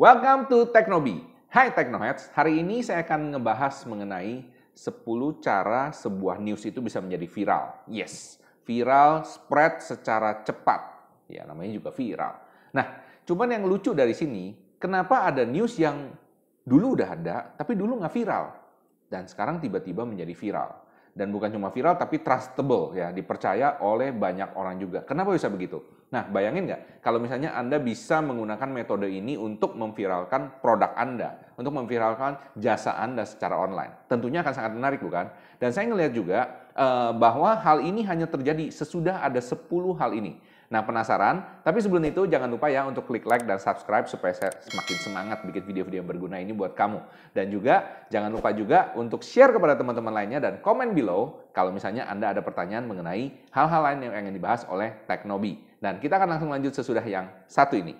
Welcome to Teknobi. Hai Teknoheads, hari ini saya akan ngebahas mengenai 10 cara sebuah news itu bisa menjadi viral. Yes, viral spread secara cepat. Ya, namanya juga viral. Nah, cuman yang lucu dari sini, kenapa ada news yang dulu udah ada, tapi dulu nggak viral. Dan sekarang tiba-tiba menjadi viral dan bukan cuma viral tapi trustable ya dipercaya oleh banyak orang juga. Kenapa bisa begitu? Nah bayangin nggak kalau misalnya anda bisa menggunakan metode ini untuk memviralkan produk anda, untuk memviralkan jasa anda secara online, tentunya akan sangat menarik bukan? Dan saya ngelihat juga uh, bahwa hal ini hanya terjadi sesudah ada 10 hal ini. Nah penasaran? Tapi sebelum itu jangan lupa ya untuk klik like dan subscribe supaya saya semakin semangat bikin video-video yang berguna ini buat kamu. Dan juga jangan lupa juga untuk share kepada teman-teman lainnya dan komen below kalau misalnya Anda ada pertanyaan mengenai hal-hal lain yang ingin dibahas oleh Teknobi. Dan kita akan langsung lanjut sesudah yang satu ini.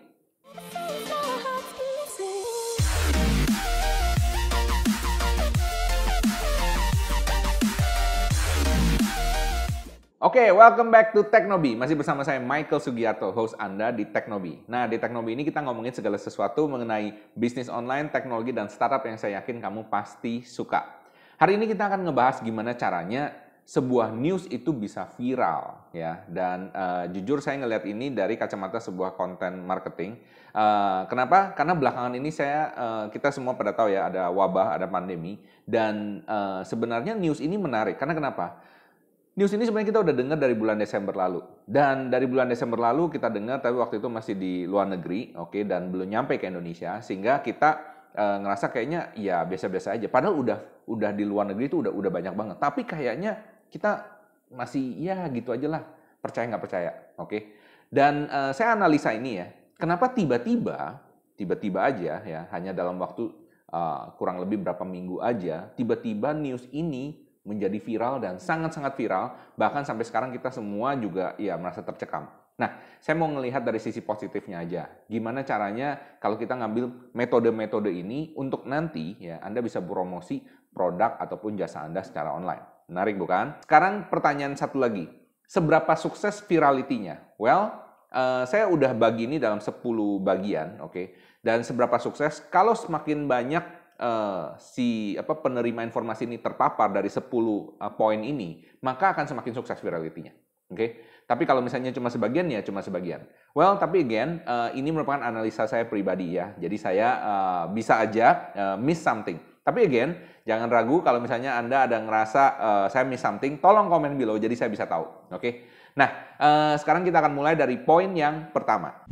Oke, okay, welcome back to Teknobi. Masih bersama saya Michael Sugiarto, host Anda di Teknobi. Nah, di Teknobi ini kita ngomongin segala sesuatu mengenai bisnis online, teknologi, dan startup yang saya yakin kamu pasti suka. Hari ini kita akan ngebahas gimana caranya sebuah news itu bisa viral ya. Dan uh, jujur saya ngelihat ini dari kacamata sebuah konten marketing. Uh, kenapa? Karena belakangan ini saya uh, kita semua pada tahu ya ada wabah, ada pandemi dan uh, sebenarnya news ini menarik. Karena kenapa? News ini sebenarnya kita udah dengar dari bulan Desember lalu. Dan dari bulan Desember lalu kita dengar, tapi waktu itu masih di luar negeri, oke, okay, dan belum nyampe ke Indonesia, sehingga kita e, ngerasa kayaknya ya biasa-biasa aja. Padahal udah udah di luar negeri itu udah udah banyak banget. Tapi kayaknya kita masih ya gitu aja lah, percaya nggak percaya, oke? Okay? Dan e, saya analisa ini ya, kenapa tiba-tiba, tiba-tiba aja ya, hanya dalam waktu uh, kurang lebih berapa minggu aja, tiba-tiba news ini menjadi viral dan sangat-sangat viral, bahkan sampai sekarang kita semua juga ya merasa tercekam. Nah, saya mau melihat dari sisi positifnya aja. Gimana caranya kalau kita ngambil metode-metode ini untuk nanti ya Anda bisa promosi produk ataupun jasa Anda secara online. Menarik bukan? Sekarang pertanyaan satu lagi. Seberapa sukses viralitinya? Well, uh, saya udah bagi ini dalam 10 bagian, oke. Okay? Dan seberapa sukses? Kalau semakin banyak uh, si apa penerima informasi ini terpapar dari 10 uh, eh, poin ini, maka akan semakin sukses virality-nya. Oke. Okay? Tapi kalau misalnya cuma sebagian ya cuma sebagian. Well, tapi again uh, ini merupakan analisa saya pribadi ya. Jadi saya uh, bisa aja uh, miss something. Tapi again, jangan ragu kalau misalnya Anda ada ngerasa uh, saya miss something, tolong komen below jadi saya bisa tahu. Oke. Okay? Nah, uh, sekarang kita akan mulai dari poin yang pertama.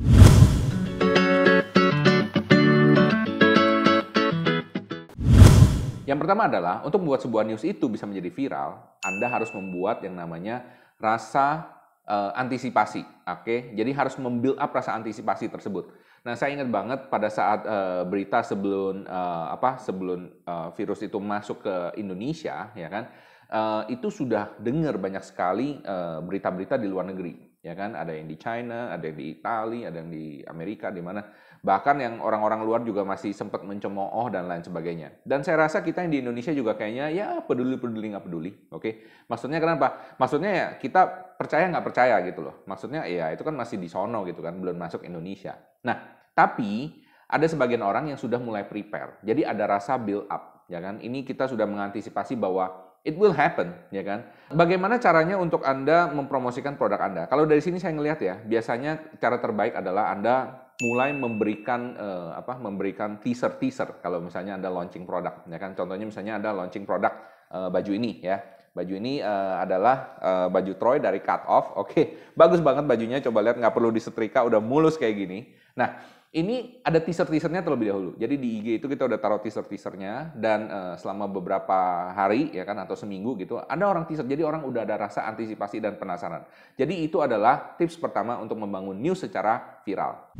Yang pertama adalah untuk membuat sebuah news itu bisa menjadi viral, Anda harus membuat yang namanya rasa uh, antisipasi. Oke, okay? jadi harus membuild up rasa antisipasi tersebut. Nah, saya ingat banget pada saat uh, berita sebelum uh, apa sebelum uh, virus itu masuk ke Indonesia, ya kan, uh, itu sudah dengar banyak sekali berita-berita uh, di luar negeri, ya kan, ada yang di China, ada yang di Italia, ada yang di Amerika, di mana Bahkan yang orang-orang luar juga masih sempat mencemooh dan lain sebagainya. Dan saya rasa kita yang di Indonesia juga kayaknya ya peduli-peduli nggak peduli. Oke, okay? maksudnya kenapa? Maksudnya ya kita percaya nggak percaya gitu loh. Maksudnya ya itu kan masih di sono gitu kan, belum masuk Indonesia. Nah, tapi ada sebagian orang yang sudah mulai prepare. Jadi ada rasa build up, ya kan? Ini kita sudah mengantisipasi bahwa it will happen, ya kan? Bagaimana caranya untuk Anda mempromosikan produk Anda? Kalau dari sini saya ngelihat ya, biasanya cara terbaik adalah Anda mulai memberikan uh, apa memberikan teaser teaser kalau misalnya anda launching produk ya kan contohnya misalnya anda launching produk uh, baju ini ya baju ini uh, adalah uh, baju Troy dari cut off oke okay. bagus banget bajunya coba lihat nggak perlu disetrika udah mulus kayak gini nah ini ada teaser-teasernya terlebih dahulu. Jadi di IG itu kita udah taruh teaser-teasernya dan uh, selama beberapa hari ya kan atau seminggu gitu ada orang teaser. Jadi orang udah ada rasa antisipasi dan penasaran. Jadi itu adalah tips pertama untuk membangun news secara viral.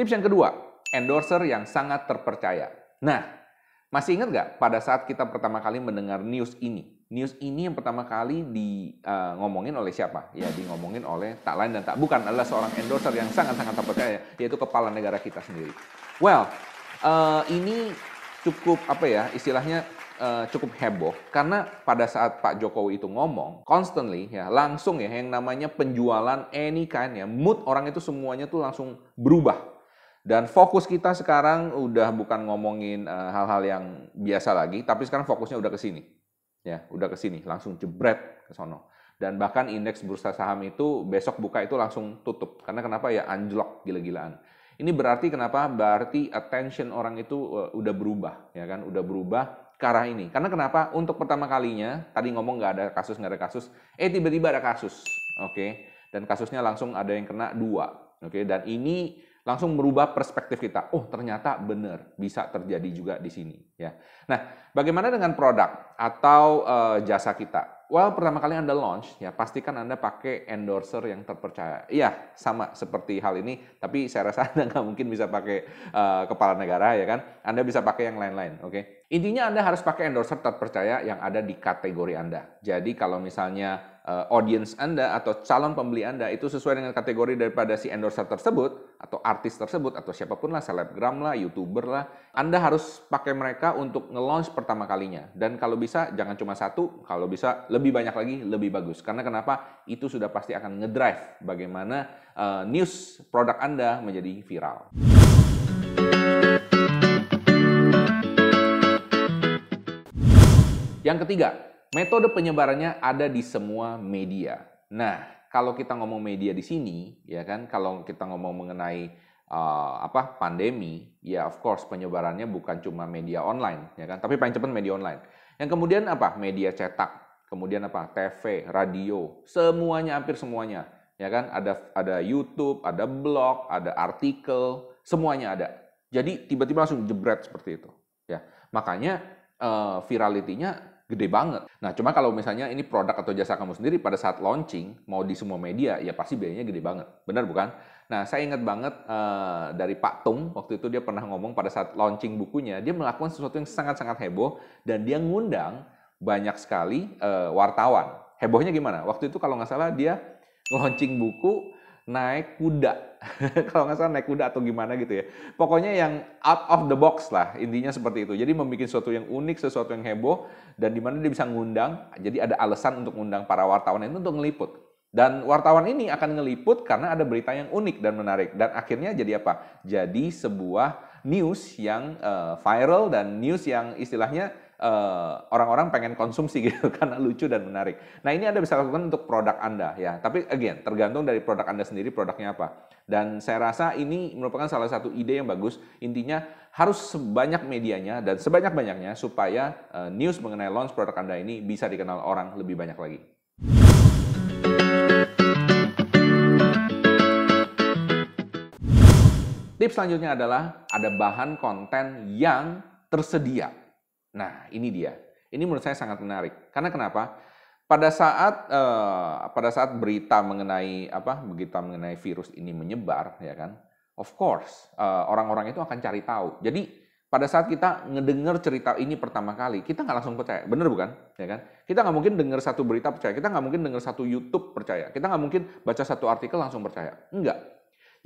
Tips yang kedua, endorser yang sangat terpercaya. Nah, masih ingat nggak pada saat kita pertama kali mendengar news ini? News ini yang pertama kali di uh, ngomongin oleh siapa? Ya, di ngomongin oleh tak lain dan tak bukan adalah seorang endorser yang sangat-sangat terpercaya, yaitu kepala negara kita sendiri. Well, uh, ini cukup apa ya istilahnya uh, cukup heboh karena pada saat Pak Jokowi itu ngomong constantly ya langsung ya yang namanya penjualan any kind ya mood orang itu semuanya tuh langsung berubah. Dan fokus kita sekarang udah bukan ngomongin hal-hal uh, yang biasa lagi, tapi sekarang fokusnya udah ke sini. Ya, udah ke sini, langsung jebret ke sono. Dan bahkan indeks bursa saham itu besok buka itu langsung tutup. Karena kenapa ya anjlok gila-gilaan. Ini berarti kenapa? Berarti attention orang itu uh, udah berubah, ya kan? Udah berubah ke arah ini. Karena kenapa? Untuk pertama kalinya, tadi ngomong nggak ada kasus, nggak ada kasus, eh tiba-tiba ada kasus, oke? Okay? Dan kasusnya langsung ada yang kena dua, oke? Okay? Dan ini langsung merubah perspektif kita. Oh, ternyata benar bisa terjadi juga di sini, ya. Nah, bagaimana dengan produk atau uh, jasa kita? well, pertama kali Anda launch, ya pastikan Anda pakai endorser yang terpercaya. Iya, sama seperti hal ini, tapi saya rasa Anda nggak mungkin bisa pakai uh, kepala negara, ya kan? Anda bisa pakai yang lain-lain, oke? Okay? Intinya Anda harus pakai endorser terpercaya yang ada di kategori Anda. Jadi kalau misalnya uh, audience Anda atau calon pembeli Anda itu sesuai dengan kategori daripada si endorser tersebut atau artis tersebut atau siapa pun lah, selebgram lah, youtuber lah, Anda harus pakai mereka untuk nge-launch pertama kalinya. Dan kalau bisa jangan cuma satu, kalau bisa lebih banyak lagi lebih bagus. Karena kenapa? Itu sudah pasti akan ngedrive bagaimana uh, news produk Anda menjadi viral. Yang ketiga, Metode penyebarannya ada di semua media. Nah, kalau kita ngomong media di sini, ya kan, kalau kita ngomong mengenai uh, apa pandemi, ya of course penyebarannya bukan cuma media online, ya kan, tapi paling cepat media online. Yang kemudian apa? Media cetak, kemudian apa? TV, radio, semuanya hampir semuanya, ya kan. Ada ada YouTube, ada blog, ada artikel, semuanya ada. Jadi tiba-tiba langsung jebret seperti itu, ya. Makanya uh, viralitinya gede banget. Nah, cuma kalau misalnya ini produk atau jasa kamu sendiri pada saat launching, mau di semua media, ya pasti biayanya gede banget. Benar bukan? Nah, saya ingat banget uh, dari Pak Tung, waktu itu dia pernah ngomong pada saat launching bukunya, dia melakukan sesuatu yang sangat-sangat heboh, dan dia ngundang banyak sekali uh, wartawan. Hebohnya gimana? Waktu itu kalau nggak salah dia launching buku, naik kuda. Kalau nggak salah naik kuda atau gimana gitu ya. Pokoknya yang out of the box lah, intinya seperti itu. Jadi membuat sesuatu yang unik, sesuatu yang heboh, dan di mana dia bisa ngundang, jadi ada alasan untuk ngundang para wartawan itu untuk ngeliput. Dan wartawan ini akan ngeliput karena ada berita yang unik dan menarik. Dan akhirnya jadi apa? Jadi sebuah news yang uh, viral dan news yang istilahnya Eh, orang-orang uh, pengen konsumsi gitu karena lucu dan menarik. Nah ini Anda bisa lakukan untuk produk Anda ya. Tapi again tergantung dari produk Anda sendiri produknya apa. Dan saya rasa ini merupakan salah satu ide yang bagus. Intinya harus sebanyak medianya dan sebanyak-banyaknya supaya uh, news mengenai launch produk Anda ini bisa dikenal orang lebih banyak lagi. Tips selanjutnya adalah ada bahan konten yang tersedia Nah, ini dia. Ini menurut saya sangat menarik. Karena kenapa? Pada saat uh, pada saat berita mengenai apa berita mengenai virus ini menyebar, ya kan? Of course, eh, orang-orang itu akan cari tahu. Jadi pada saat kita ngedenger cerita ini pertama kali, kita nggak langsung percaya, bener bukan? Ya kan? Kita nggak mungkin dengar satu berita percaya, kita nggak mungkin dengar satu YouTube percaya, kita nggak mungkin baca satu artikel langsung percaya, enggak.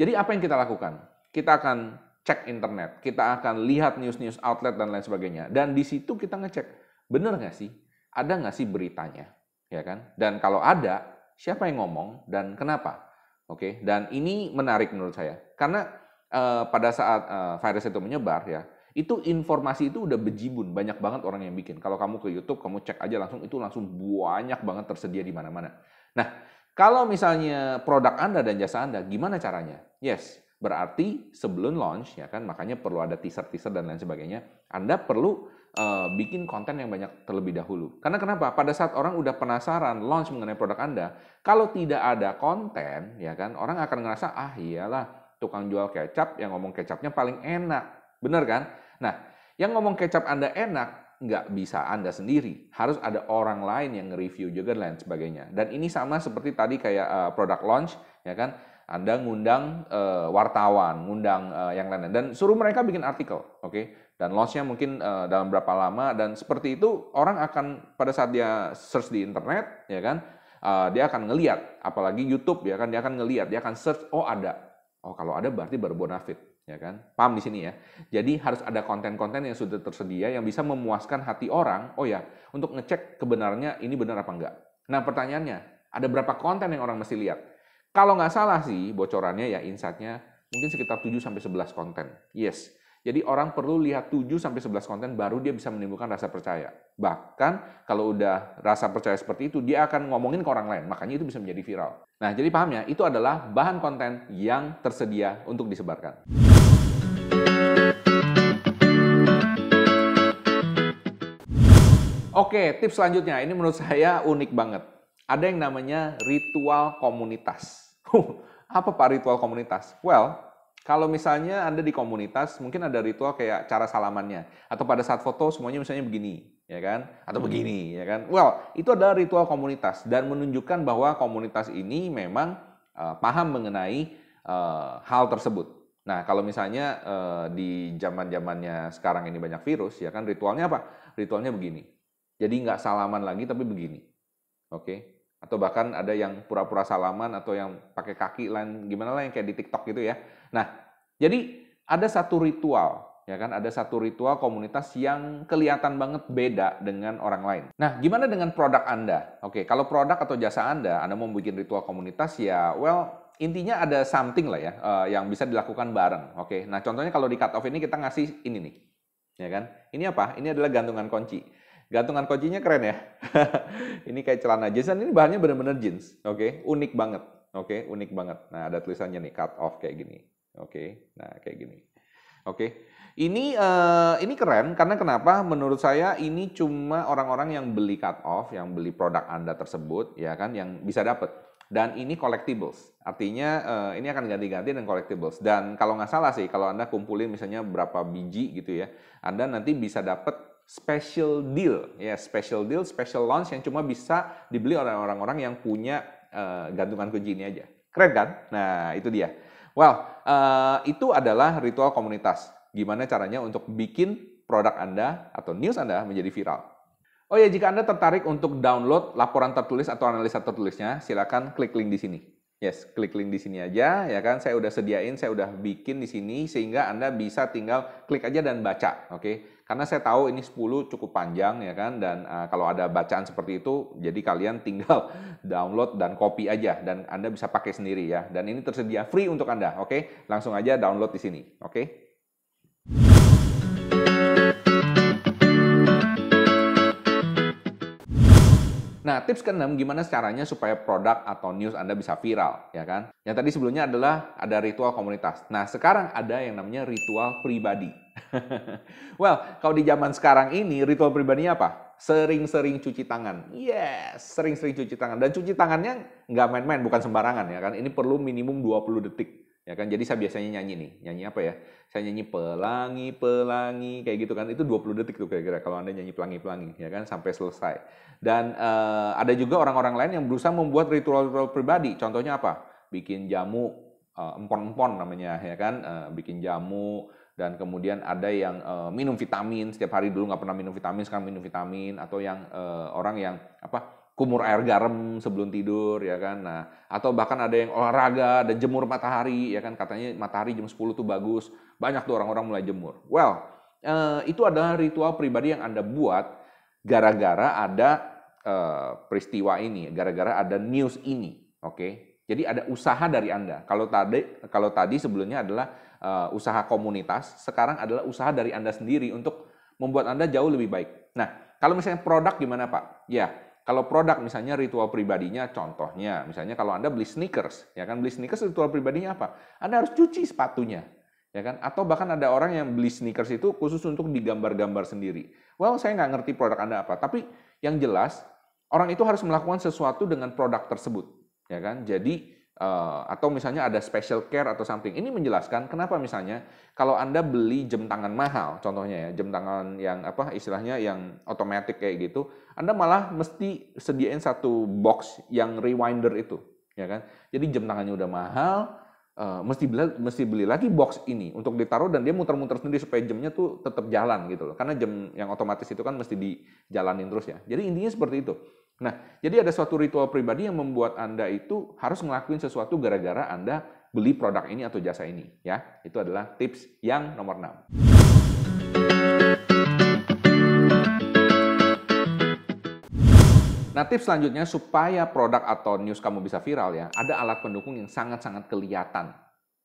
Jadi apa yang kita lakukan? Kita akan cek internet, kita akan lihat news-news outlet dan lain sebagainya. Dan di situ kita ngecek, benar nggak sih? Ada nggak sih beritanya? Ya kan? Dan kalau ada, siapa yang ngomong dan kenapa? Oke, dan ini menarik menurut saya. Karena uh, pada saat uh, virus itu menyebar ya, itu informasi itu udah bejibun, banyak banget orang yang bikin. Kalau kamu ke YouTube, kamu cek aja langsung, itu langsung banyak banget tersedia di mana-mana. Nah, kalau misalnya produk Anda dan jasa Anda, gimana caranya? Yes, Berarti sebelum launch ya kan makanya perlu ada teaser-teaser dan lain sebagainya. Anda perlu uh, bikin konten yang banyak terlebih dahulu. Karena kenapa? Pada saat orang udah penasaran launch mengenai produk Anda, kalau tidak ada konten ya kan orang akan ngerasa ah iyalah tukang jual kecap yang ngomong kecapnya paling enak. Bener kan? Nah, yang ngomong kecap Anda enak nggak bisa Anda sendiri. Harus ada orang lain yang nge-review juga dan lain sebagainya. Dan ini sama seperti tadi kayak uh, produk launch, ya kan? Anda ngundang uh, wartawan, ngundang uh, yang lain dan suruh mereka bikin artikel, oke? Okay? Dan launchnya mungkin uh, dalam berapa lama dan seperti itu orang akan pada saat dia search di internet, ya kan? Uh, dia akan ngeliat, apalagi YouTube ya kan dia akan ngeliat, dia akan search, oh ada, oh kalau ada berarti baru bonafit, ya kan? Paham di sini ya. Jadi harus ada konten-konten yang sudah tersedia yang bisa memuaskan hati orang. Oh ya, untuk ngecek kebenarannya ini benar apa enggak. Nah pertanyaannya, ada berapa konten yang orang mesti lihat? Kalau nggak salah sih bocorannya ya insight-nya mungkin sekitar 7 sampai 11 konten. Yes. Jadi orang perlu lihat 7 sampai 11 konten baru dia bisa menimbulkan rasa percaya. Bahkan kalau udah rasa percaya seperti itu, dia akan ngomongin ke orang lain. Makanya itu bisa menjadi viral. Nah, jadi paham ya, itu adalah bahan konten yang tersedia untuk disebarkan. Oke, tips selanjutnya. Ini menurut saya unik banget. Ada yang namanya ritual komunitas. Apa Pak ritual komunitas? Well, kalau misalnya Anda di komunitas, mungkin ada ritual kayak cara salamannya. Atau pada saat foto semuanya misalnya begini, ya kan? Atau hmm. begini, ya kan? Well, itu adalah ritual komunitas dan menunjukkan bahwa komunitas ini memang uh, paham mengenai uh, hal tersebut. Nah, kalau misalnya uh, di zaman-zamannya sekarang ini banyak virus, ya kan ritualnya apa? Ritualnya begini. Jadi nggak salaman lagi, tapi begini. Oke? Okay? Atau bahkan ada yang pura-pura salaman atau yang pakai kaki lain gimana lah yang kayak di TikTok gitu ya. Nah, jadi ada satu ritual ya kan ada satu ritual komunitas yang kelihatan banget beda dengan orang lain. Nah, gimana dengan produk Anda? Oke, kalau produk atau jasa Anda, Anda mau bikin ritual komunitas ya, well, intinya ada something lah ya uh, yang bisa dilakukan bareng. Oke, nah contohnya kalau di cut off ini kita ngasih ini nih, ya kan? Ini apa? Ini adalah gantungan kunci. Gantungan kuncinya keren ya. ini kayak celana jeans dan ini bahannya benar-benar jeans. Oke, okay? unik banget. Oke, okay? unik banget. Nah, ada tulisannya nih cut off kayak gini. Oke. Okay? Nah, kayak gini. Oke. Okay? Ini uh, ini keren karena kenapa? Menurut saya ini cuma orang-orang yang beli cut off, yang beli produk Anda tersebut, ya kan, yang bisa dapat. Dan ini collectibles, artinya uh, ini akan ganti-ganti dengan collectibles. Dan kalau nggak salah sih, kalau anda kumpulin misalnya berapa biji gitu ya, anda nanti bisa dapat special deal, ya special deal, special launch yang cuma bisa dibeli oleh orang-orang yang punya uh, gantungan kunci ini aja. Keren kan? Nah itu dia. Well, uh, itu adalah ritual komunitas. Gimana caranya untuk bikin produk Anda atau news Anda menjadi viral. Oh ya, jika Anda tertarik untuk download laporan tertulis atau analisa tertulisnya, silakan klik link di sini. Yes, klik link di sini aja ya kan. Saya udah sediain, saya udah bikin di sini sehingga Anda bisa tinggal klik aja dan baca, oke? Okay? Karena saya tahu ini 10 cukup panjang ya kan dan uh, kalau ada bacaan seperti itu jadi kalian tinggal download dan copy aja dan Anda bisa pakai sendiri ya. Dan ini tersedia free untuk Anda, oke? Okay? Langsung aja download di sini, oke? Okay? Nah, tips keenam gimana caranya supaya produk atau news Anda bisa viral, ya kan? Yang tadi sebelumnya adalah ada ritual komunitas. Nah, sekarang ada yang namanya ritual pribadi. well, kalau di zaman sekarang ini ritual pribadinya apa? Sering-sering cuci tangan. Yes, sering-sering cuci tangan. Dan cuci tangannya nggak main-main, bukan sembarangan ya kan. Ini perlu minimum 20 detik ya kan? Jadi saya biasanya nyanyi nih nyanyi apa ya? Saya nyanyi pelangi pelangi kayak gitu kan. Itu 20 detik tuh kira-kira kalau anda nyanyi pelangi pelangi ya kan? Sampai selesai. Dan uh, ada juga orang-orang lain yang berusaha membuat ritual-ritual pribadi. Contohnya apa? Bikin jamu uh, empon-empon namanya ya kan? Uh, bikin jamu. Dan kemudian ada yang uh, minum vitamin. Setiap hari dulu nggak pernah minum vitamin sekarang minum vitamin. Atau yang uh, orang yang apa kumur air garam sebelum tidur ya kan. Nah, atau bahkan ada yang olahraga dan jemur matahari ya kan katanya matahari jam 10 tuh bagus. Banyak tuh orang-orang mulai jemur. Well, eh, itu adalah ritual pribadi yang Anda buat gara-gara ada eh, peristiwa ini, gara-gara ada news ini. Oke. Okay? Jadi ada usaha dari Anda. Kalau tadi kalau tadi sebelumnya adalah uh, usaha komunitas, sekarang adalah usaha dari Anda sendiri untuk membuat Anda jauh lebih baik. Nah, kalau misalnya produk gimana Pak? Ya, kalau produk misalnya ritual pribadinya contohnya, misalnya kalau Anda beli sneakers, ya kan beli sneakers ritual pribadinya apa? Anda harus cuci sepatunya. Ya kan? Atau bahkan ada orang yang beli sneakers itu khusus untuk digambar-gambar sendiri. Well, saya nggak ngerti produk Anda apa, tapi yang jelas orang itu harus melakukan sesuatu dengan produk tersebut. Ya kan? Jadi Uh, atau misalnya ada special care atau something. Ini menjelaskan kenapa misalnya kalau Anda beli jam tangan mahal, contohnya ya, jam tangan yang apa istilahnya yang otomatis kayak gitu, Anda malah mesti sediain satu box yang rewinder itu, ya kan? Jadi jam tangannya udah mahal, uh, mesti beli mesti beli lagi box ini untuk ditaruh dan dia muter-muter sendiri supaya jamnya tuh tetap jalan gitu loh. Karena jam yang otomatis itu kan mesti dijalanin terus ya. Jadi intinya seperti itu. Nah, jadi ada suatu ritual pribadi yang membuat Anda itu harus ngelakuin sesuatu gara-gara Anda beli produk ini atau jasa ini. ya. Itu adalah tips yang nomor 6. Nah, tips selanjutnya supaya produk atau news kamu bisa viral ya, ada alat pendukung yang sangat-sangat kelihatan.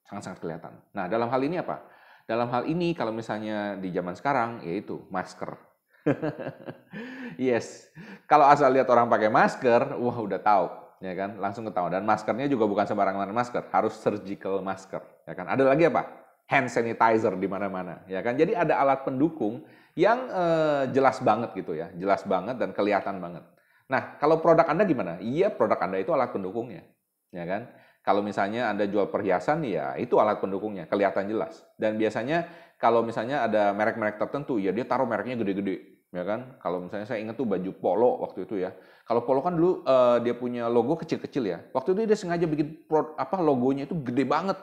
Sangat-sangat kelihatan. Nah, dalam hal ini apa? Dalam hal ini kalau misalnya di zaman sekarang yaitu masker. yes. Kalau asal lihat orang pakai masker, wah udah tahu, ya kan? Langsung ketahuan. Dan maskernya juga bukan sembarangan masker, harus surgical masker, ya kan? Ada lagi apa? Hand sanitizer di mana-mana, ya kan? Jadi ada alat pendukung yang eh, jelas banget gitu ya, jelas banget dan kelihatan banget. Nah, kalau produk Anda gimana? Iya, produk Anda itu alat pendukungnya, ya kan? Kalau misalnya Anda jual perhiasan, ya itu alat pendukungnya, kelihatan jelas. Dan biasanya kalau misalnya ada merek-merek tertentu, ya dia taruh mereknya gede-gede, ya kan? Kalau misalnya saya ingat tuh baju polo waktu itu ya. Kalau polo kan dulu uh, dia punya logo kecil-kecil ya. Waktu itu dia sengaja bikin pro, apa logonya itu gede banget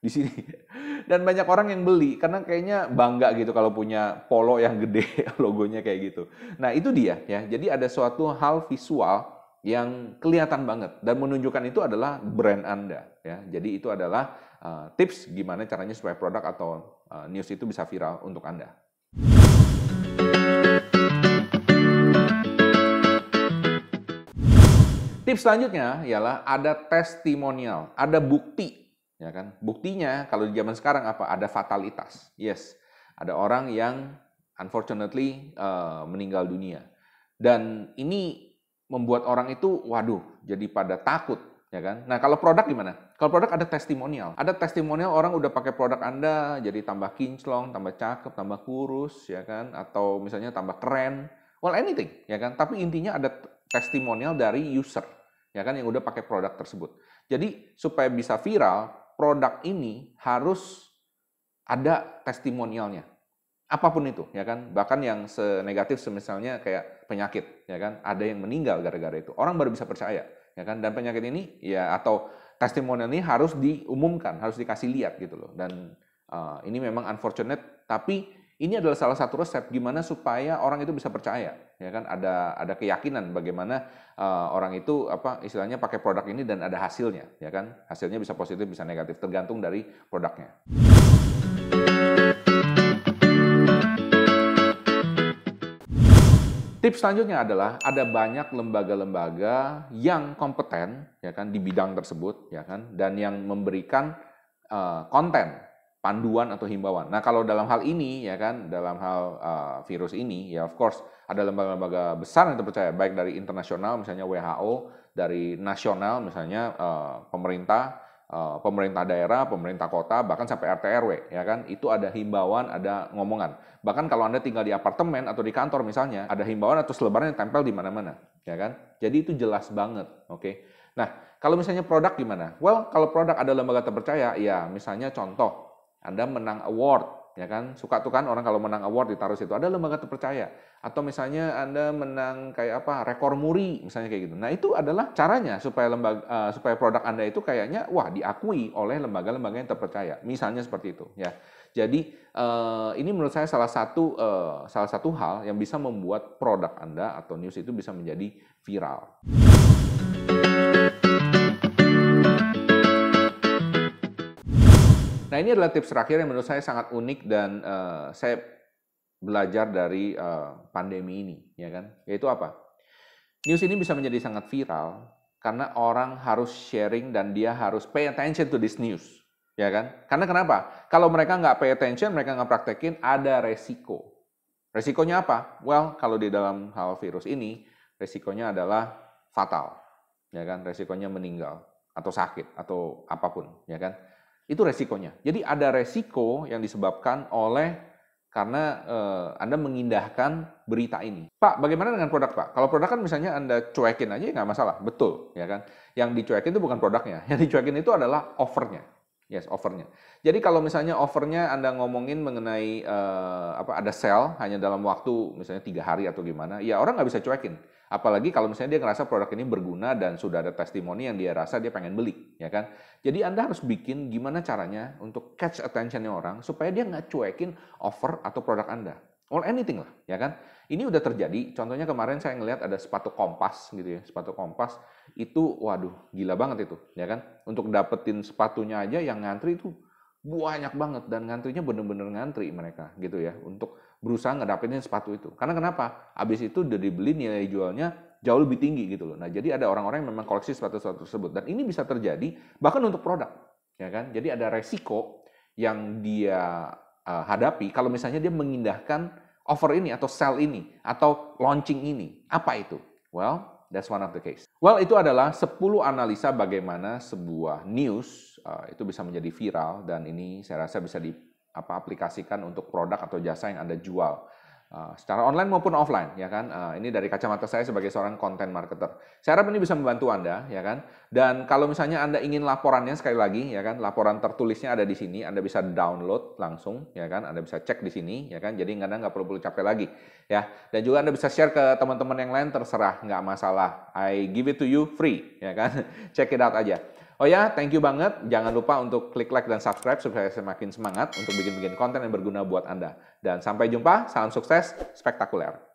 di sini. Dan banyak orang yang beli karena kayaknya bangga gitu kalau punya polo yang gede logonya kayak gitu. Nah, itu dia ya. Jadi ada suatu hal visual yang kelihatan banget dan menunjukkan itu adalah brand Anda ya. Jadi itu adalah uh, tips gimana caranya supaya produk atau uh, news itu bisa viral untuk Anda. Tips selanjutnya ialah ada testimonial, ada bukti, ya kan? Buktinya kalau di zaman sekarang apa? Ada fatalitas. Yes, ada orang yang unfortunately uh, meninggal dunia. Dan ini membuat orang itu, waduh, jadi pada takut, ya kan? Nah, kalau produk gimana? Kalau produk ada testimonial. Ada testimonial orang udah pakai produk Anda jadi tambah kinclong, tambah cakep, tambah kurus, ya kan? Atau misalnya tambah keren. Well, anything, ya kan? Tapi intinya ada testimonial dari user ya kan yang udah pakai produk tersebut. Jadi supaya bisa viral, produk ini harus ada testimonialnya. Apa pun itu, ya kan? Bahkan yang senegatif semisalnya kayak penyakit, ya kan? Ada yang meninggal gara-gara itu. Orang baru bisa percaya, ya kan? Dan penyakit ini ya atau testimonial ini harus diumumkan, harus dikasih lihat gitu loh. Dan uh, ini memang unfortunate, tapi ini adalah salah satu resep gimana supaya orang itu bisa percaya, ya kan? Ada ada keyakinan bagaimana uh, orang itu apa istilahnya pakai produk ini dan ada hasilnya, ya kan? Hasilnya bisa positif, bisa negatif, tergantung dari produknya. Tips selanjutnya adalah ada banyak lembaga-lembaga yang kompeten, ya kan, di bidang tersebut, ya kan, dan yang memberikan uh, konten panduan atau himbauan. Nah, kalau dalam hal ini ya kan, dalam hal uh, virus ini ya of course ada lembaga-lembaga besar yang terpercaya baik dari internasional misalnya WHO, dari nasional misalnya uh, pemerintah, uh, pemerintah daerah, pemerintah kota, bahkan sampai RT RW ya kan, itu ada himbauan, ada ngomongan. Bahkan kalau Anda tinggal di apartemen atau di kantor misalnya, ada himbauan atau selebaran yang tempel di mana-mana, ya kan? Jadi itu jelas banget, oke. Okay? Nah, kalau misalnya produk gimana? Well, kalau produk ada lembaga terpercaya, ya misalnya contoh anda menang award, ya kan? Suka tuh kan orang kalau menang award ditaruh situ. Ada lembaga terpercaya. Atau misalnya Anda menang kayak apa? Rekor muri, misalnya kayak gitu. Nah, itu adalah caranya supaya lembaga uh, supaya produk Anda itu kayaknya wah diakui oleh lembaga-lembaga yang terpercaya. Misalnya seperti itu, ya. Jadi uh, ini menurut saya salah satu uh, salah satu hal yang bisa membuat produk Anda atau news itu bisa menjadi viral. Nah ini adalah tips terakhir yang menurut saya sangat unik dan uh, saya belajar dari uh, pandemi ini, ya kan? Yaitu apa? News ini bisa menjadi sangat viral karena orang harus sharing dan dia harus pay attention to this news, ya kan? Karena kenapa? Kalau mereka nggak pay attention, mereka nggak praktekin, ada resiko. Resikonya apa? Well, kalau di dalam hal virus ini, resikonya adalah fatal, ya kan? Resikonya meninggal atau sakit atau apa pun, ya kan? Itu resikonya. Jadi ada resiko yang disebabkan oleh karena eh, Anda mengindahkan berita ini. Pak, bagaimana dengan produk Pak? Kalau produk kan misalnya Anda cuekin aja nggak masalah, betul, ya kan? Yang dicuekin itu bukan produknya, yang dicuekin itu adalah offernya. Yes, offernya. Jadi kalau misalnya offernya Anda ngomongin mengenai uh, apa ada sell hanya dalam waktu misalnya tiga hari atau gimana, ya orang nggak bisa cuekin. Apalagi kalau misalnya dia ngerasa produk ini berguna dan sudah ada testimoni yang dia rasa dia pengen beli, ya kan? Jadi Anda harus bikin gimana caranya untuk catch attentionnya orang supaya dia nggak cuekin offer atau produk Anda. or anything lah, ya kan? Ini udah terjadi. Contohnya kemarin saya ngelihat ada sepatu kompas gitu ya, sepatu kompas itu, waduh, gila banget itu, ya kan? Untuk dapetin sepatunya aja yang ngantri itu banyak banget dan ngantrinya bener-bener ngantri mereka gitu ya untuk berusaha ngedapetin sepatu itu. Karena kenapa? Abis itu udah dibeli nilai jualnya jauh lebih tinggi gitu loh. Nah jadi ada orang-orang yang memang koleksi sepatu-sepatu tersebut dan ini bisa terjadi bahkan untuk produk, ya kan? Jadi ada resiko yang dia uh, hadapi kalau misalnya dia mengindahkan offer ini atau sell ini atau launching ini. Apa itu? Well, That's one of the case. Well, itu adalah 10 analisa bagaimana sebuah news uh, itu bisa menjadi viral dan ini saya rasa bisa di apa aplikasikan untuk produk atau jasa yang Anda jual. Uh, secara online maupun offline ya kan? Uh, ini dari kacamata saya sebagai seorang content marketer. Saya harap ini bisa membantu anda ya kan? Dan kalau misalnya anda ingin laporannya sekali lagi ya kan? Laporan tertulisnya ada di sini anda bisa download langsung ya kan? Anda bisa cek di sini ya kan? Jadi anda nggak perlu perlu capek lagi ya. Dan juga anda bisa share ke teman-teman yang lain terserah nggak masalah. I give it to you free ya kan? Check it out aja Oh ya, thank you banget. Jangan lupa untuk klik like dan subscribe supaya semakin semangat untuk bikin-bikin konten yang berguna buat Anda. Dan sampai jumpa, salam sukses, spektakuler.